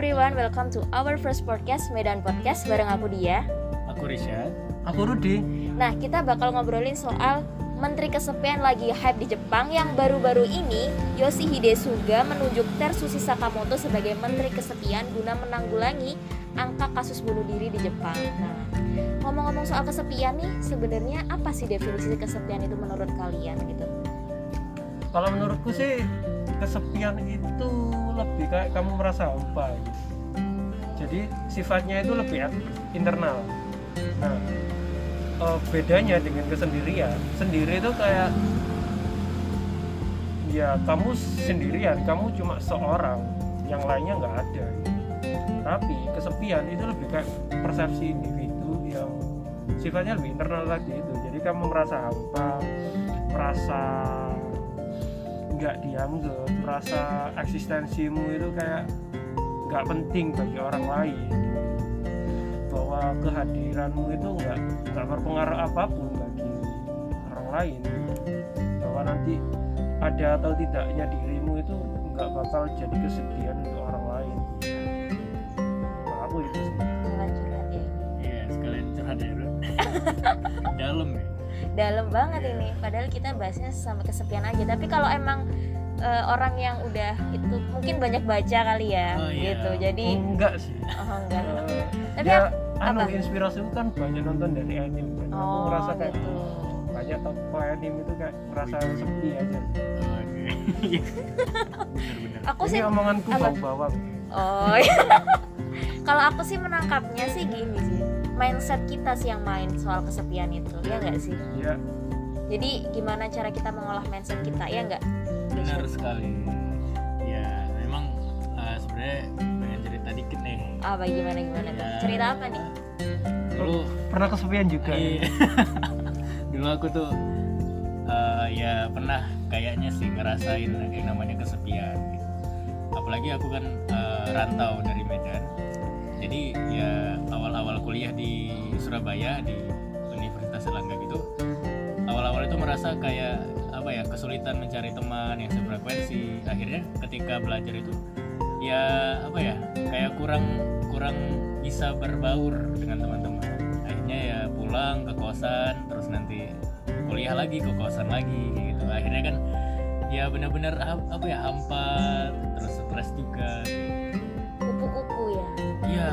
everyone, welcome to our first podcast Medan Podcast bareng aku dia. Aku Rishad. Aku Rudi. Nah, kita bakal ngobrolin soal Menteri Kesepian lagi hype di Jepang yang baru-baru ini Yoshihide Suga menunjuk Tetsushi Sakamoto sebagai Menteri Kesepian guna menanggulangi angka kasus bunuh diri di Jepang. Nah, ngomong-ngomong soal kesepian nih, sebenarnya apa sih definisi kesepian itu menurut kalian gitu? Kalau menurutku sih kesepian itu lebih kayak kamu merasa hampa gitu. Jadi sifatnya itu lebih internal. Nah, uh, bedanya dengan kesendirian sendiri itu kayak ya kamu sendirian kamu cuma seorang yang lainnya nggak ada tapi kesepian itu lebih kayak persepsi individu yang sifatnya lebih internal lagi itu jadi kamu merasa hampa merasa nggak dianggap merasa eksistensimu itu kayak nggak penting bagi orang lain bahwa kehadiranmu itu nggak nggak berpengaruh apa pun bagi orang lain bahwa nanti ada atau tidaknya dirimu itu nggak bakal jadi kesedihan untuk orang lain nah, aku itu sih curhat ya. Iya, sekalian curhat ya, Bro. Dalam ya. Dalam banget ini, padahal kita bahasnya sama kesepian aja. Tapi kalau emang eh, orang yang udah itu mungkin banyak baca kali ya, Oh, iya. gitu. Jadi enggak sih oh enggak. Eh, Tapi ya anu apa? inspirasiku kan banyak nonton dari anime kan aku Oh, ngerasa kayak gitu. banyak tokoh anime itu kayak merasa sepi aja Oh, Oke. Iya. Bener-bener. Aku ini sih omonganku bau bawang Oh iya. Kalau aku sih menangkapnya sih gini sih. Mindset kita sih yang main soal kesepian itu, ya enggak sih? ya Jadi gimana cara kita mengolah mindset kita, ya enggak? Benar sekali. Ya, memang eh, sebenarnya pengen cerita dikit nih. Apa gimana gimana tuh? Ya, Cerita apa nih? Dulu pernah kesepian juga ya? Iya. Dulu aku tuh eh, ya pernah kayaknya sih ngerasain yang namanya kesepian. gitu. Apalagi aku kan eh, rantau dari Medan. Jadi ya awal-awal kuliah di Surabaya di Universitas Erlangga gitu. Awal-awal itu merasa kayak apa ya kesulitan mencari teman yang sefrekuensi. Akhirnya ketika belajar itu ya apa ya kayak kurang kurang bisa berbaur dengan teman-teman akhirnya ya pulang ke kosan terus nanti kuliah lagi ke kosan lagi gitu akhirnya kan ya benar-benar apa ya hampa terus stres juga Kupu-kupu ya. iya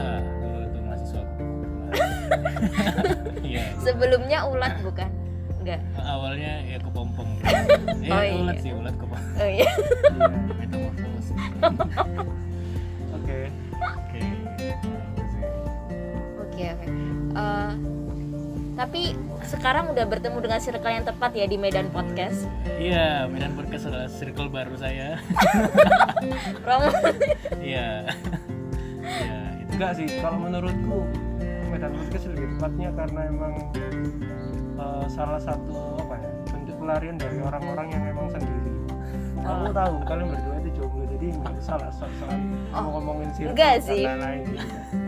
iya Sebelumnya ulat bukan? Enggak. awalnya ya kepompong eh Oh, iya. ulat sih ulat kepompong Oh iya. Iya. metamorfosis oke oke Oke oke. Eh, tapi sekarang udah bertemu dengan circle yang tepat ya di Medan Podcast. iya Medan Podcast adalah circle baru saya Romo. iya iya itu enggak sih kalau menurutku Medan Podcast lebih tepatnya karena emang eh, salah satu apa ya bentuk pelarian dari orang-orang yang emang sendiri aku Oh. tahu kalian berdua itu jomblo jadi nggak salah soal soal Oh. mau ngomongin circle Enggak sih. lain-lain gitu.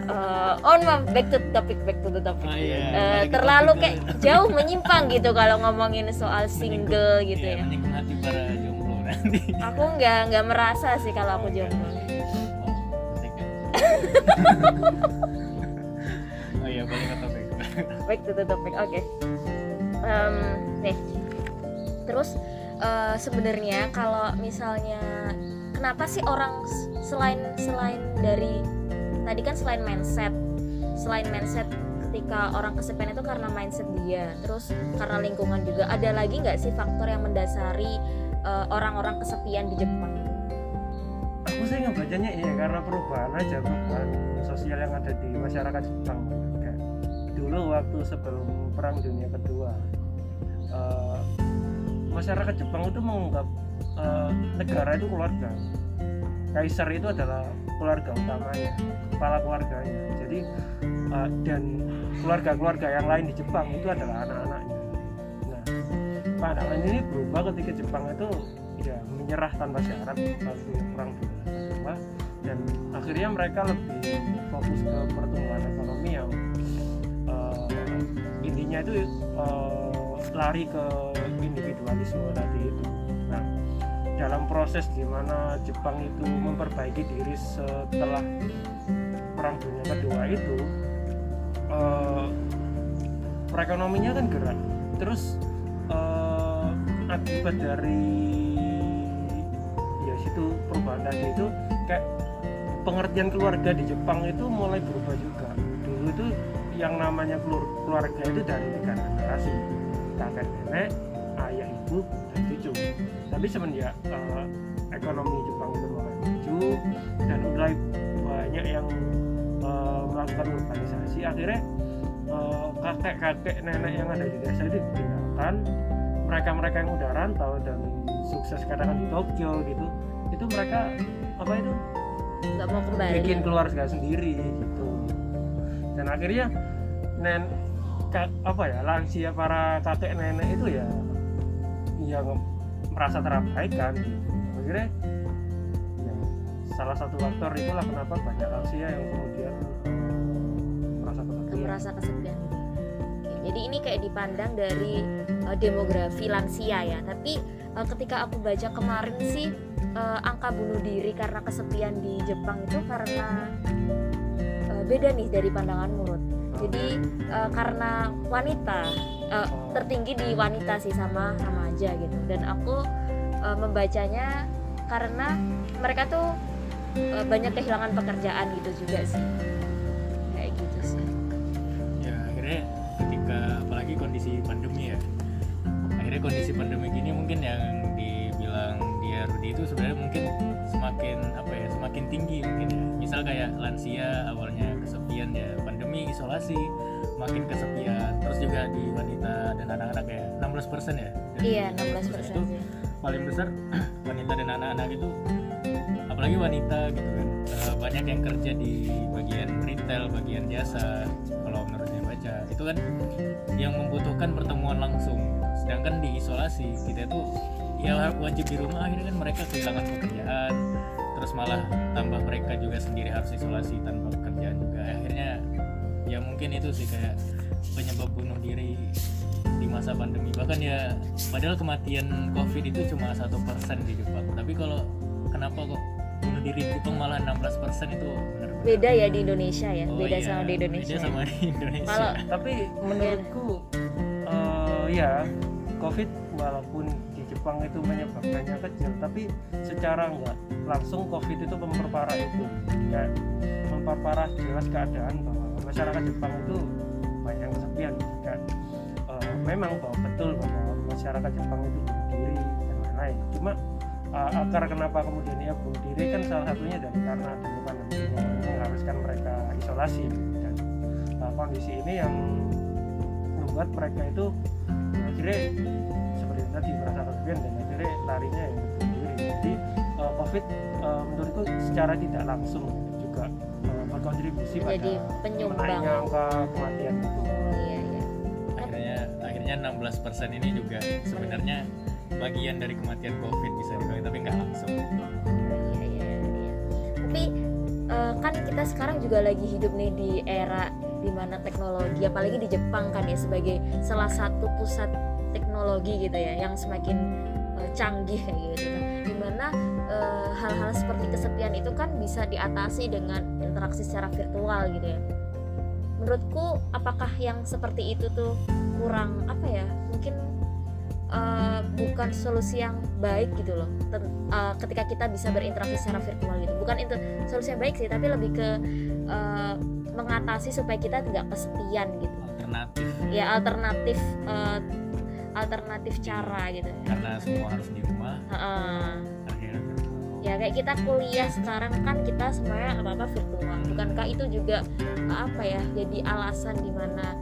Eh, on maaf, back to the topic, back to the topic. Oh, iya. Eh, Balik ke terlalu kayak jauh menyimpang gitu kalau ngomongin soal single gitu iya, ya. menyinggung hati para jomblo nanti Aku nggak nggak merasa sih kalau aku Oke. jomblo. iya balik ke topik Back to the topic. Oke. Em, nih. Terus eh, sebenarnya kalau misalnya kenapa sih orang selain selain dari tadi kan selain mindset, selain mindset ketika orang kesepian itu karena mindset dia, terus karena lingkungan juga. Ada lagi nggak sih faktor yang mendasari eh, orang-orang kesepian di Jepang? aku sih ngebacanya iya karena perubahan aja perubahan sosial yang ada di masyarakat Jepang dulu waktu sebelum perang dunia kedua eh, masyarakat Jepang itu menganggap eh, negara itu keluarga. Kaisar itu adalah keluarga utamanya kepala keluarganya. Jadi eh, dan keluarga-keluarga yang lain di Jepang itu adalah anak-anaknya. Nah pandangan ini berubah ketika Jepang itu ya menyerah tanpa syarat waktu perang dunia kedua dan akhirnya mereka lebih fokus ke pertumbuhan ekonomi intinya itu eh, lari ke individualisme tadi itu. Nah dalam proses di mana Jepang itu memperbaiki diri setelah perang dunia kedua itu eh, perekonominya kan gerak. Terus eh, akibat dari ya situ perubahan tadi itu kayak pengertian keluarga di Jepang itu mulai berubah juga. Dulu itu yang namanya keluarga itu dari tiga generasi. Kakek nenek ayah ibu dan cucu. Tapi semenjak eh, ekonomi Jepang itu mulai maju dan mulai banyak yang eh, melakukan urbanisasi akhirnya eh, kakek-kakek nenek yang ada di desa itu ditinggalkan. Mereka-mereka yang udah rantau dan sukses katakan di Tokyo gitu itu mereka apa itu? Nggak mau kembali. Bikin keluarga sendiri gitu. Dan akhirnya nen ka- apa ya lansia para kakek nenek itu ya yang merasa terabaikan gitu. akhirnya ya, salah satu faktor itulah kenapa banyak lansia yang kemudian merasa kesepian merasa kesepian jadi ini kayak dipandang dari uh, demografi lansia ya. Tapi uh, ketika aku baca kemarin sih uh, angka bunuh diri karena kesepian di Jepang itu karena uh, beda nih dari pandangan Murut. Jadi uh, karena wanita uh, tertinggi di wanita sih sama remaja gitu. Dan aku uh, membacanya karena mereka tuh uh, banyak kehilangan pekerjaan gitu juga sih. Kayak gitu sih. ya akhirnya ketika apalagi kondisi pandemi ya akhirnya kondisi pandemi gini mungkin yang dibilang dia Rudi itu sebenarnya mungkin semakin apa ya semakin tinggi mungkin ya misal kayak lansia awalnya ya isolasi makin kesepian terus juga di wanita dan anak-anak ya 16% ya? Dari Iya, 16% itu sih. paling besar wanita dan anak-anak itu apalagi wanita gitu kan. Eh, banyak yang kerja di bagian retail bagian jasa kalau menurut saya baca. Itu kan yang membutuhkan pertemuan langsung. Sedangkan di isolasi kita itu ya wajib di rumah akhirnya kan mereka kehilangan pekerjaan terus malah tambah mereka juga sendiri harus isolasi tanpa ya mungkin itu sih kayak penyebab bunuh diri di masa pandemi. Bahkan ya padahal kematian covid itu cuma satu persen di Jepang tapi kalau kenapa kok bunuh diri di Jepang malah 16 persen itu benar Beda ya di Indonesia ya, Oh beda iya, sama di Indonesia. beda sama di Indonesia. Kalau tapi menurutku eh, ya covid walaupun di Jepang itu menyebabkannya kecil tapi secara nggak langsung covid itu memperparah itu. Kayak memperparah jelas keadaan bahwa masyarakat Jepang itu banyak yang kesepian kan? Eh, memang bahwa betul bahwa masyarakat Jepang itu bunuh diri dan lain-lain. Cuma eh, akar kenapa kemudian ia bunuh diri kan salah satunya dari karena adanya pandemi mengharuskan mereka isolasi dan eh, kondisi ini yang membuat mereka itu ya, akhirnya seperti tadi merasa kesepian dan akhirnya larinya yang bunuh diri. Jadi eh, covid eh, menurutku secara tidak langsung juga berkontribusi pada Jadi penyumbang. angka kematian itu Oh iya iya. akhirnya akhirnya 16 persen ini juga sebenarnya bagian dari kematian covid bisa dibilang tapi nggak langsung Iya iya iya. Tapi eh, kan kita sekarang juga lagi hidup nih di era di mana teknologi, apalagi di Jepang kan ya sebagai salah satu pusat teknologi gitu ya, yang semakin canggih kayak gitu. Nah, di mana eh, hal-hal seperti kesepian itu kan bisa diatasi dengan interaksi secara virtual gitu ya. Menurutku, apakah yang seperti itu tuh kurang apa ya? Mungkin eh, bukan solusi yang baik gitu loh Ten- eh, ketika kita bisa berinteraksi secara virtual gitu bukan itu solusi yang baik sih tapi lebih ke eh, mengatasi supaya kita tidak kesepian gitu alternatif ya alternatif eh, alternatif cara gitu ya karena semua harus di rumah Heeh. akhirnya ya kayak kita kuliah sekarang kan kita semuanya apa apa virtual bukankah itu juga apa ya jadi alasan di mana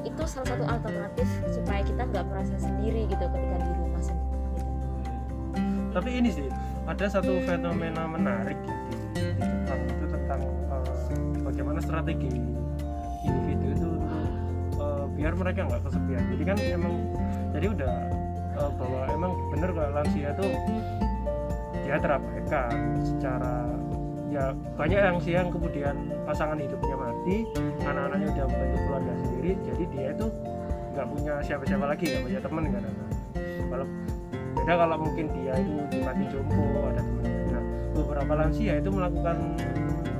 itu salah satu alternatif supaya kita nggak merasa sendiri gitu ketika di rumah sendiri gitu. tapi ini sih ada satu fenomena menarik di, di Jepang itu tentang eh, bagaimana strategi individu biar mereka nggak kesepian. Jadi kan emang jadi udah eh, bahwa emang bener kalau lansia tuh dia terabaikan secara ya banyak yang sih yang kemudian pasangan hidupnya mati anak-anaknya udah membentuk keluarga sendiri jadi dia itu nggak punya siapa-siapa lagi nggak punya teman ada kalau beda kalau mungkin dia itu mati jompo ada temennya. Nah beberapa lansia itu melakukan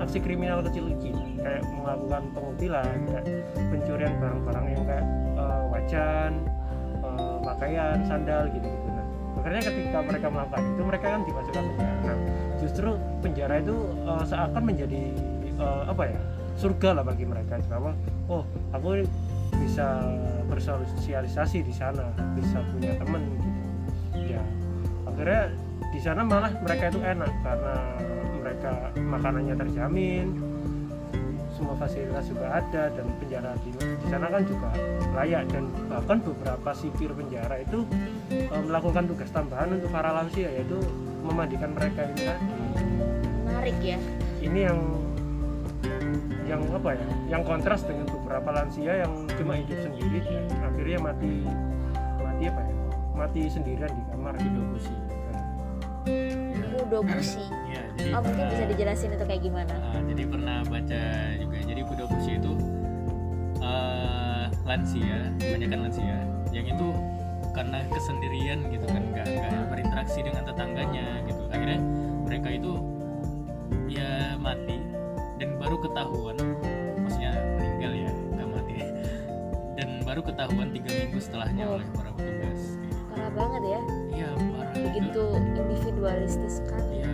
aksi kriminal kecil-kecil kayak melakukan pengutilan kayak pencurian barang-barang kayak eh, pakaian sandal gitu gitu nah akhirnya ketika mereka melakukan itu mereka kan dimasukkan penjara. Nah justru penjara itu eh, seakan menjadi eh, apa ya surga lah bagi mereka. Bahwa oh aku bisa bersosialisasi di sana bisa punya temen gitu. Ya akhirnya di sana malah mereka itu enak karena mereka makanannya terjamin semua fasilitas juga ada dan penjara di, di sana kan juga layak. Dan bahkan beberapa sipir penjara itu eh, melakukan tugas tambahan untuk para lansia yaitu memandikan mereka ini tadi. Menarik ya. Ini yang yang apa ya yang kontras dengan beberapa lansia yang cuma hidup sendiri dan akhirnya mati mati apa ya mati sendirian di kamar. Gitu Busi. Kudobushi ya jadi oh mungkin eh, bisa dijelasin itu kayak gimana? Ah, jadi pernah baca juga. Jadi kuda busi itu eh, lansia kebanyakan lansia yang itu karena kesendirian gitu kan nggak nggak berinteraksi dengan tetangganya gitu. Akhirnya mereka itu ya mati dan baru ketahuan maksudnya meninggal ya nggak mati. Dan baru ketahuan tiga minggu setelahnya Oh. oleh para petugas. Gitu. parah banget ya. Iya parah. Begitu individualistis kan ya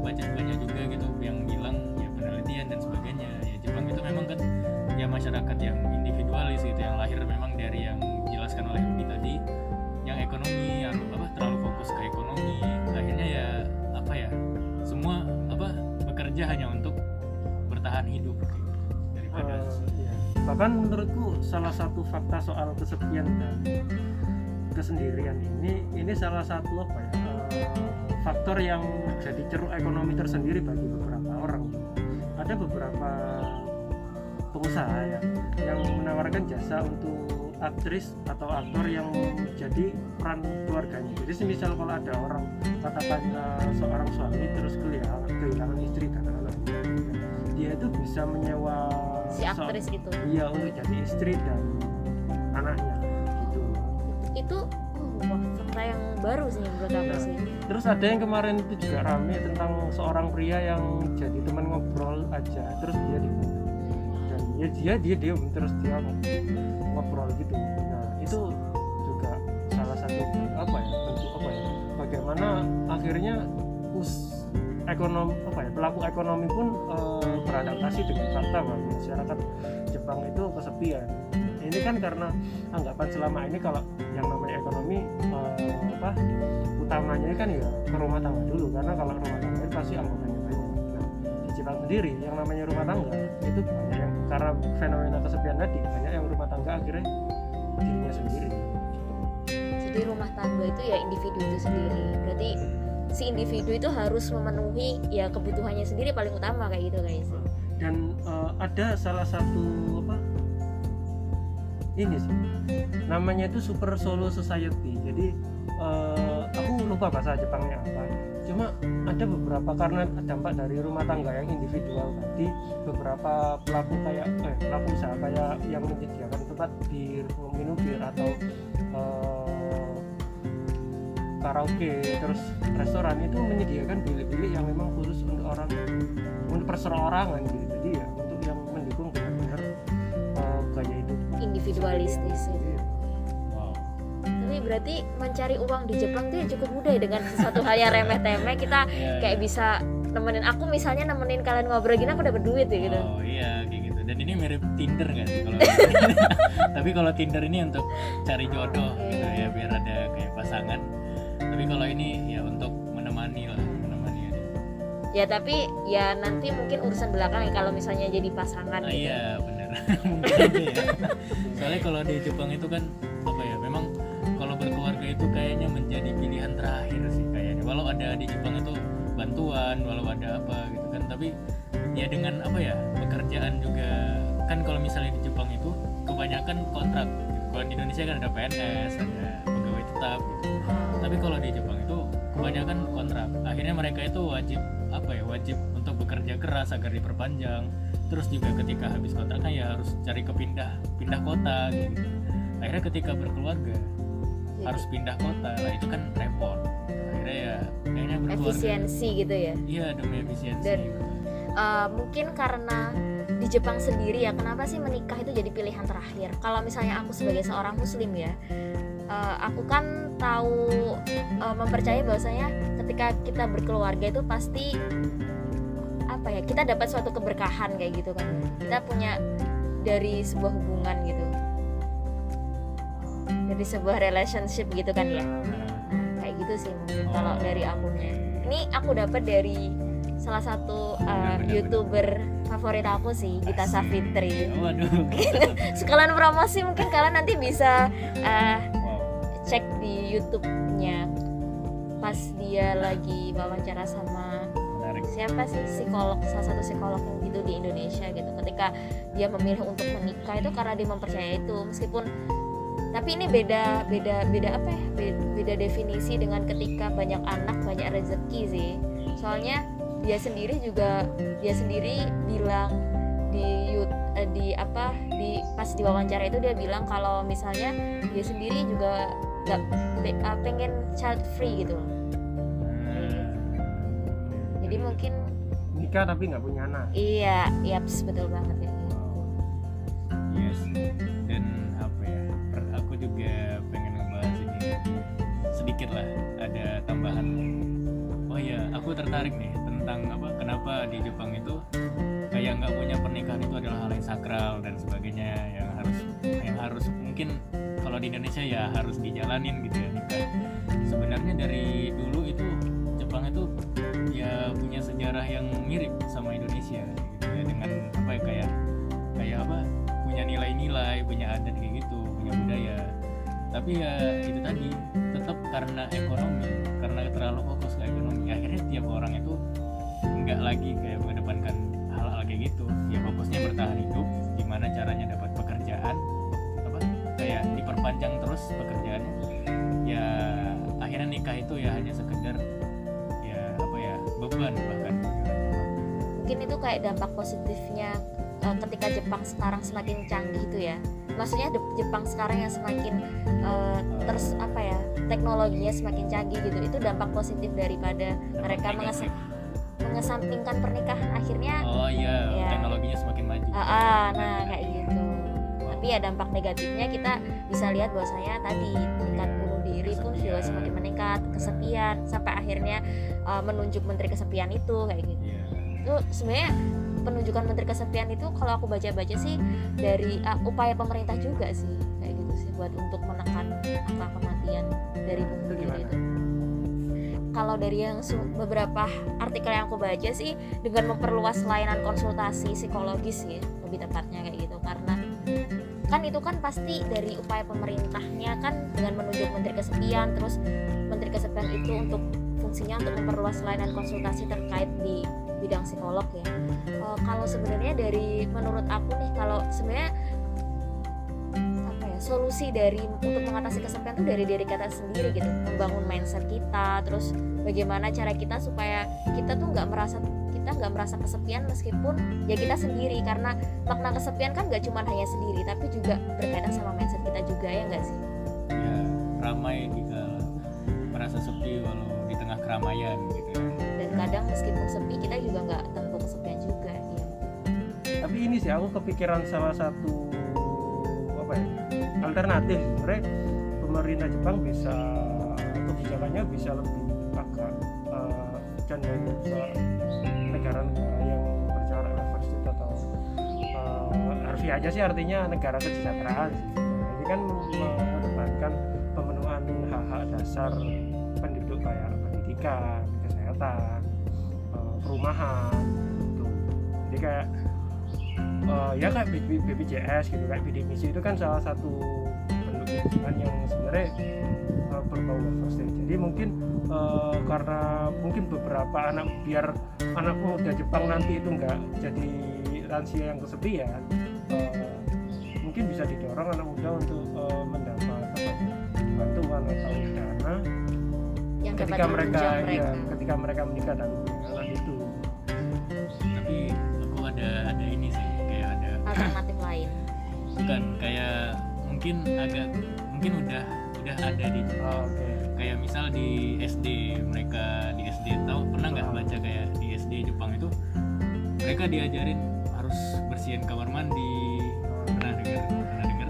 memang baca banyak juga gitu yang bilang ya penelitian dan sebagainya. Ya Jepang itu memang kan ya masyarakat yang individualis gitu yang lahir memang dari yang dijelaskan oleh Udi tadi yang ekonomi yang apa terlalu fokus ke ekonomi. Akhirnya ya apa ya semua apa bekerja hanya untuk bertahan hidup gitu, daripada Eh, iya. bahkan menurutku salah satu fakta soal kesepian dan kesendirian ini ini salah satu apa ya faktor yang jadi ceruk ekonomi tersendiri bagi beberapa orang. Ada beberapa pengusaha ya yang menawarkan jasa untuk aktris atau aktor yang jadi peran keluarganya. Jadi semisal kalau ada orang katakan eh, seorang suami terus kehilangan, kehilangan istri dan anak dia itu bisa menyewa si aktris itu iya untuk jadi istri dan fakta yang baru sih menurut aku Nah. sih. Terus ada yang kemarin itu juga rame tentang seorang pria yang jadi teman ngobrol aja terus dia di dan ya dia dia diem terus dia ngobrol gitu. Nah itu juga salah satu apa ya bentuk apa ya bagaimana akhirnya us ekonomi apa ya pelaku ekonomi pun eh, beradaptasi dengan fakta bahwa masyarakat Jepang itu kesepian. Ini kan karena anggapan selama ini kalau yang namanya ekonomi eh, apa utamanya kan ya ke rumah tangga dulu karena kalau rumah tangga itu pasti anggotanya banyak. Nah di Jepang sendiri yang namanya rumah tangga itu banyak yang karena fenomena kesepian tadi banyak yang rumah tangga akhirnya dirinya sendiri. Jadi rumah tangga itu ya individu itu sendiri. Berarti si individu itu harus memenuhi ya kebutuhannya sendiri paling utama kayak gitu guys. Dan eh, ada salah satu apa ini sih namanya itu super solo society. Jadi eh, aku lupa bahasa Jepangnya apa. Cuma ada beberapa karena dampak dari rumah tangga yang individual tadi beberapa pelaku kayak eh, pelaku usaha kayak yang menyediakan tempat bir minum bir atau eh, karaoke terus restoran itu menyediakan bilik-bilik yang memang khusus untuk orang untuk perseorangan gitu. Jadi ya untuk yang mendukung benar-benar eh, gaya hidup. Individualistis itu. Tapi berarti mencari uang di Jepang tuh ya cukup mudah ya dengan sesuatu hal yang remeh-temeh kita Ya, kayak bisa nemenin aku misalnya nemenin kalian ngobrol gini aku dapat duit ya gitu Oh iya kayak gitu. Dan ini mirip Tinder kan kalau Tapi kalau Tinder ini untuk cari jodoh gitu ya biar ada kayak pasangan. Tapi kalau ini ya untuk menemani lah, menemani aja. ya tapi ya nanti mungkin urusan belakang ya kalau misalnya jadi pasangan Ah, gitu iya benar. Mungkin aja ya. Soalnya kalau di Jepang itu kan bantuan, walau ada apa gitu kan. Tapi ya dengan apa ya? Pekerjaan juga kan kalau misalnya di Jepang itu kebanyakan kontrak. Gitu. Kalau di Indonesia kan ada PNS, ada pegawai tetap gitu. Tapi kalau di Jepang itu kebanyakan kontrak. Akhirnya mereka itu wajib apa ya? Wajib untuk bekerja keras agar diperpanjang. Terus juga ketika habis kontraknya ya harus cari kepindah pindah kota gitu. Akhirnya ketika berkeluarga Jadi- harus pindah kota lah itu kan repot efisiensi gitu ya? Iya demi efisiensi. Dan- Eh, mungkin karena di Jepang sendiri ya kenapa sih menikah itu jadi pilihan terakhir? Kalau misalnya aku sebagai seorang muslim ya eh, aku kan tahu eh, mempercayai bahwasanya ketika kita berkeluarga itu pasti apa ya kita dapat suatu keberkahan kayak gitu kan. Kita punya dari sebuah hubungan gitu. Dari sebuah relationship gitu kan ya? Nah, Nah, kayak gitu sih mungkin Oh. kalau dari akunnya. Ini aku dapat dari salah satu uh, youtuber favorit aku sih, Gita. Savitri. waduh. Sekalian promosi mungkin kalian nanti bisa uh, cek di YouTube-nya pas dia lagi wawancara sama siapa sih psikolog salah satu psikolog gitu di Indonesia gitu. Ketika dia memilih untuk menikah itu karena dia mempercayai itu meskipun tapi ini beda beda beda apa ya? Be- beda definisi dengan ketika banyak anak banyak rezeki sih soalnya dia sendiri juga dia sendiri bilang di eh, di apa di pas di wawancara itu dia bilang kalau misalnya dia sendiri juga nggak eh, pengen child free gitu jadi mungkin nikah tapi nggak punya anak Iya, yaps betul banget ya. Yes. Dan apa ya? Aku juga sedikit lah. Ada tambahan. Oh iya, aku tertarik nih tentang apa? Kenapa di Jepang itu kayak nggak punya pernikahan itu adalah hal yang sakral dan sebagainya yang harus yang harus mungkin kalau di Indonesia ya harus dijalanin gitu ya nikah. Sebenarnya dari dulu itu Jepang itu ya punya sejarah yang mirip sama Indonesia gitu ya dengan apa ya kayak kayak apa punya nilai-nilai punya adat kayak gitu punya budaya tapi ya itu tadi karena ekonomi karena terlalu fokus ke ekonomi. Akhirnya tiap orang itu nggak lagi kayak mengedepankan hal-hal kayak gitu. Ya fokusnya bertahan hidup gimana caranya dapat pekerjaan apa kayak diperpanjang terus pekerjaannya. Ya akhirnya nikah itu ya hanya sekedar ya apa ya beban bahkan. Mungkin itu kayak dampak positifnya eh, ketika Jepang sekarang semakin canggih itu ya. Maksudnya Jepang sekarang yang semakin eh, terus apa ya teknologinya semakin canggih gitu. Itu dampak positif daripada mereka menges- mengesampingkan pernikahan akhirnya. oh iya Ya. teknologinya semakin maju Ah, ah, nah kayak gitu. Tapi ya dampak negatifnya kita bisa lihat bahwasanya tadi tingkat bunuh diri pun juga semakin meningkat, kesepian sampai akhirnya eh, menunjuk menteri kesepian itu kayak gitu. Iya. itu sebenarnya penunjukan menteri kesepian itu kalau aku baca-baca sih dari uh, upaya pemerintah juga sih kayak gitu sih buat untuk menekan angka kematian dari bunuh Itu diri gimana? itu kalau dari yang beberapa artikel yang aku baca sih dengan memperluas layanan konsultasi psikologis ya lebih tepatnya kayak gitu karena kan itu kan pasti dari upaya pemerintahnya kan dengan menunjuk menteri kesepian terus menteri kesepian itu untuk fungsinya untuk memperluas layanan konsultasi terkait di bidang psikolog ya. Eh, kalau sebenarnya dari menurut aku nih kalau sebenarnya apa ya solusi dari untuk mengatasi kesepian itu dari diri kita sendiri gitu. Membangun mindset kita terus bagaimana cara kita supaya kita tuh nggak merasa kita nggak merasa kesepian meskipun ya kita sendiri. Karena makna kesepian kan nggak cuma hanya sendiri tapi juga berkaitan sama mindset kita juga ya nggak sih? Ya ramai jika merasa sepi walau di tengah keramaian gitu ya. Dan kadang meskipun sepi kita juga nggak sih aku kepikiran salah satu apa ya alternatif sebenarnya pemerintah Jepang bisa kebijakannya bisa lebih agak eh, cenderung ke negara-negara yang berjalan reverse atau uh, harfiahnya sih artinya negara kesejahteraan. Nah, ini kan mengedepankan pemenuhan hak-hak dasar penduduk kayak pendidikan, kesehatan, eh, perumahan gitu. Jadi kayak eh, ya kayak BPJS gitu kayak bidik misi itu kan salah satu bentuk yang sebenarnya eh, berbau reverse jadi mungkin eh, karena mungkin beberapa anak biar anak muda Jepang nanti itu nggak jadi lansia yang kesepian eh, mungkin bisa didorong anak muda untuk eh, mendapat apa ya, bantuan atau dana yang ketika mereka, menunjang ya, mereka. ketika mereka menikah dan alternatif lain. Bukan kayak mungkin agak mungkin udah udah ada di Jepang Oh, oke. kayak misal di SD mereka di SD tahu pernah nggak Oh. baca kayak di SD Jepang itu mereka diajarin harus bersihin kamar mandi. Pernah dengar pernah dengar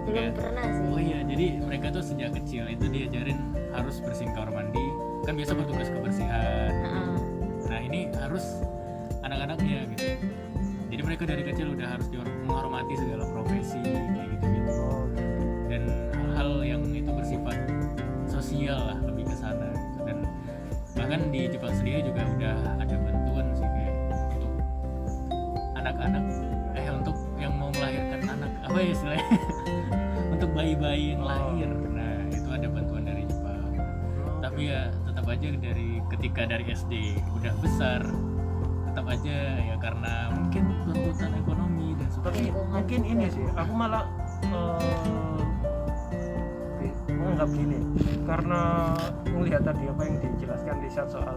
belum Kayak- pernah sih. oh iya jadi mereka tuh sejak kecil itu diajarin harus bersihin kamar mandi. Kan biasa bertugas kebersihan. Heeh. nah ini harus anak-anaknya gitu mereka dari kecil udah harus menghormati segala profesi kayak gitu gitu oh, dan hal-hal yang itu bersifat sosial lah lebih ke sana. Dan bahkan di Jepang sendiri juga udah ada bantuan sih kayak untuk anak-anak. Eh untuk yang mau melahirkan anak apa ya istilahnya? Untuk bayi-bayi yang lahir. Nah itu ada bantuan dari Jepang. Tapi ya tetap aja dari ketika dari SD udah besar tetap aja ya karena mungkin tuntutan ekonomi dan tapi sebagainya. Lingkungan mungkin ini sih aku malah di- menganggap gini. Karena melihat tadi apa yang dijelaskan Richard soal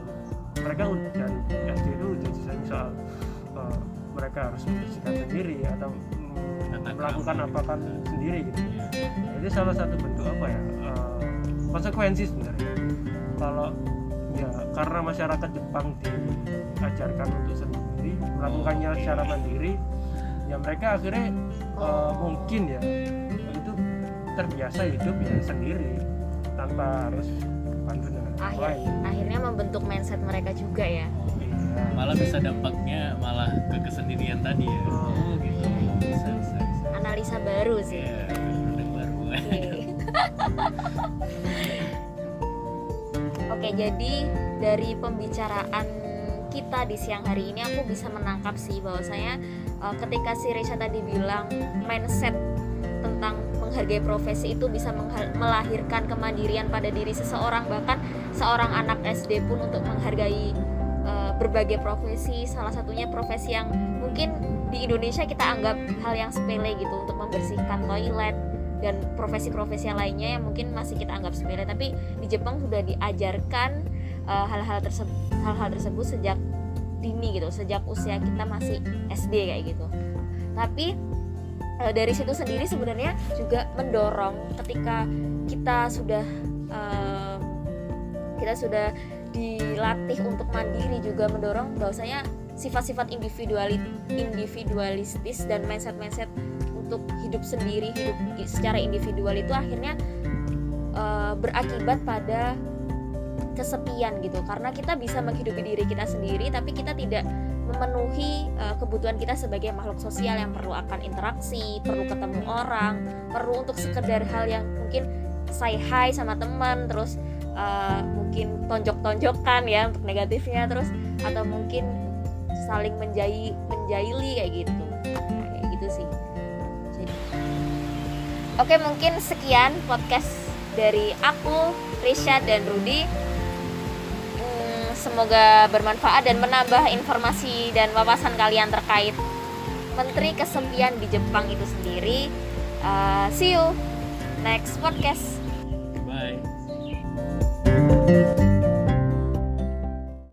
mereka dari SD itu udah disayang soal eh, mereka harus membersihkan sendiri atau melakukan apa kan sendiri gitu. Ya. Nah, itu salah satu bentuk apa ya eh, konsekuensi sebenarnya. Kalau ya karena masyarakat Jepang diajarkan untuk sendiri melakukannya secara mandiri ya mereka akhirnya eh, mungkin ya itu terbiasa hidup ya sendiri tanpa harus bantu dengan orang Akhir, lain. akhirnya membentuk mindset mereka juga ya. Iya. malah bisa dampaknya malah ke kesendirian tadi ya. Oh gitu. bisa bisa bisa. Analisa baru sih. Ya udah baru. Oke. Oke, jadi dari pembicaraan kita di siang hari ini aku bisa menangkap sih bahwasanya uh, ketika si Resha tadi bilang mindset tentang menghargai profesi itu bisa melahirkan kemandirian pada diri seseorang bahkan seorang anak SD pun untuk menghargai uh, berbagai profesi salah satunya profesi yang mungkin di Indonesia kita anggap hal yang sepele gitu untuk membersihkan toilet dan profesi-profesi lainnya yang mungkin masih kita anggap sepele. Tapi di Jepang sudah diajarkan uh, hal-hal tersebut hal-hal tersebut sejak dini gitu sejak usia kita masih SD kayak gitu. Tapi uh, dari situ sendiri sebenarnya juga mendorong ketika kita sudah uh, kita sudah dilatih untuk mandiri juga mendorong bahwasanya sifat-sifat individuali individualistis dan mindset-mindset untuk hidup sendiri hidup secara individual itu akhirnya uh, berakibat pada kesepian gitu. Karena kita bisa menghidupi diri kita sendiri tapi kita tidak memenuhi uh, kebutuhan kita sebagai makhluk sosial yang perlu akan interaksi perlu ketemu orang perlu untuk sekedar hal yang mungkin say hi sama teman terus uh, mungkin tonjok-tonjokan ya untuk negatifnya terus atau mungkin saling menjai menjaili kayak gitu. Nah, kayak gitu sih. Jadi- oke mungkin sekian podcast dari aku Risha dan Rudi. Hmm, semoga bermanfaat dan menambah informasi dan wawasan kalian terkait Menteri Kesepian di Jepang itu sendiri. Uh, see you next podcast. Bye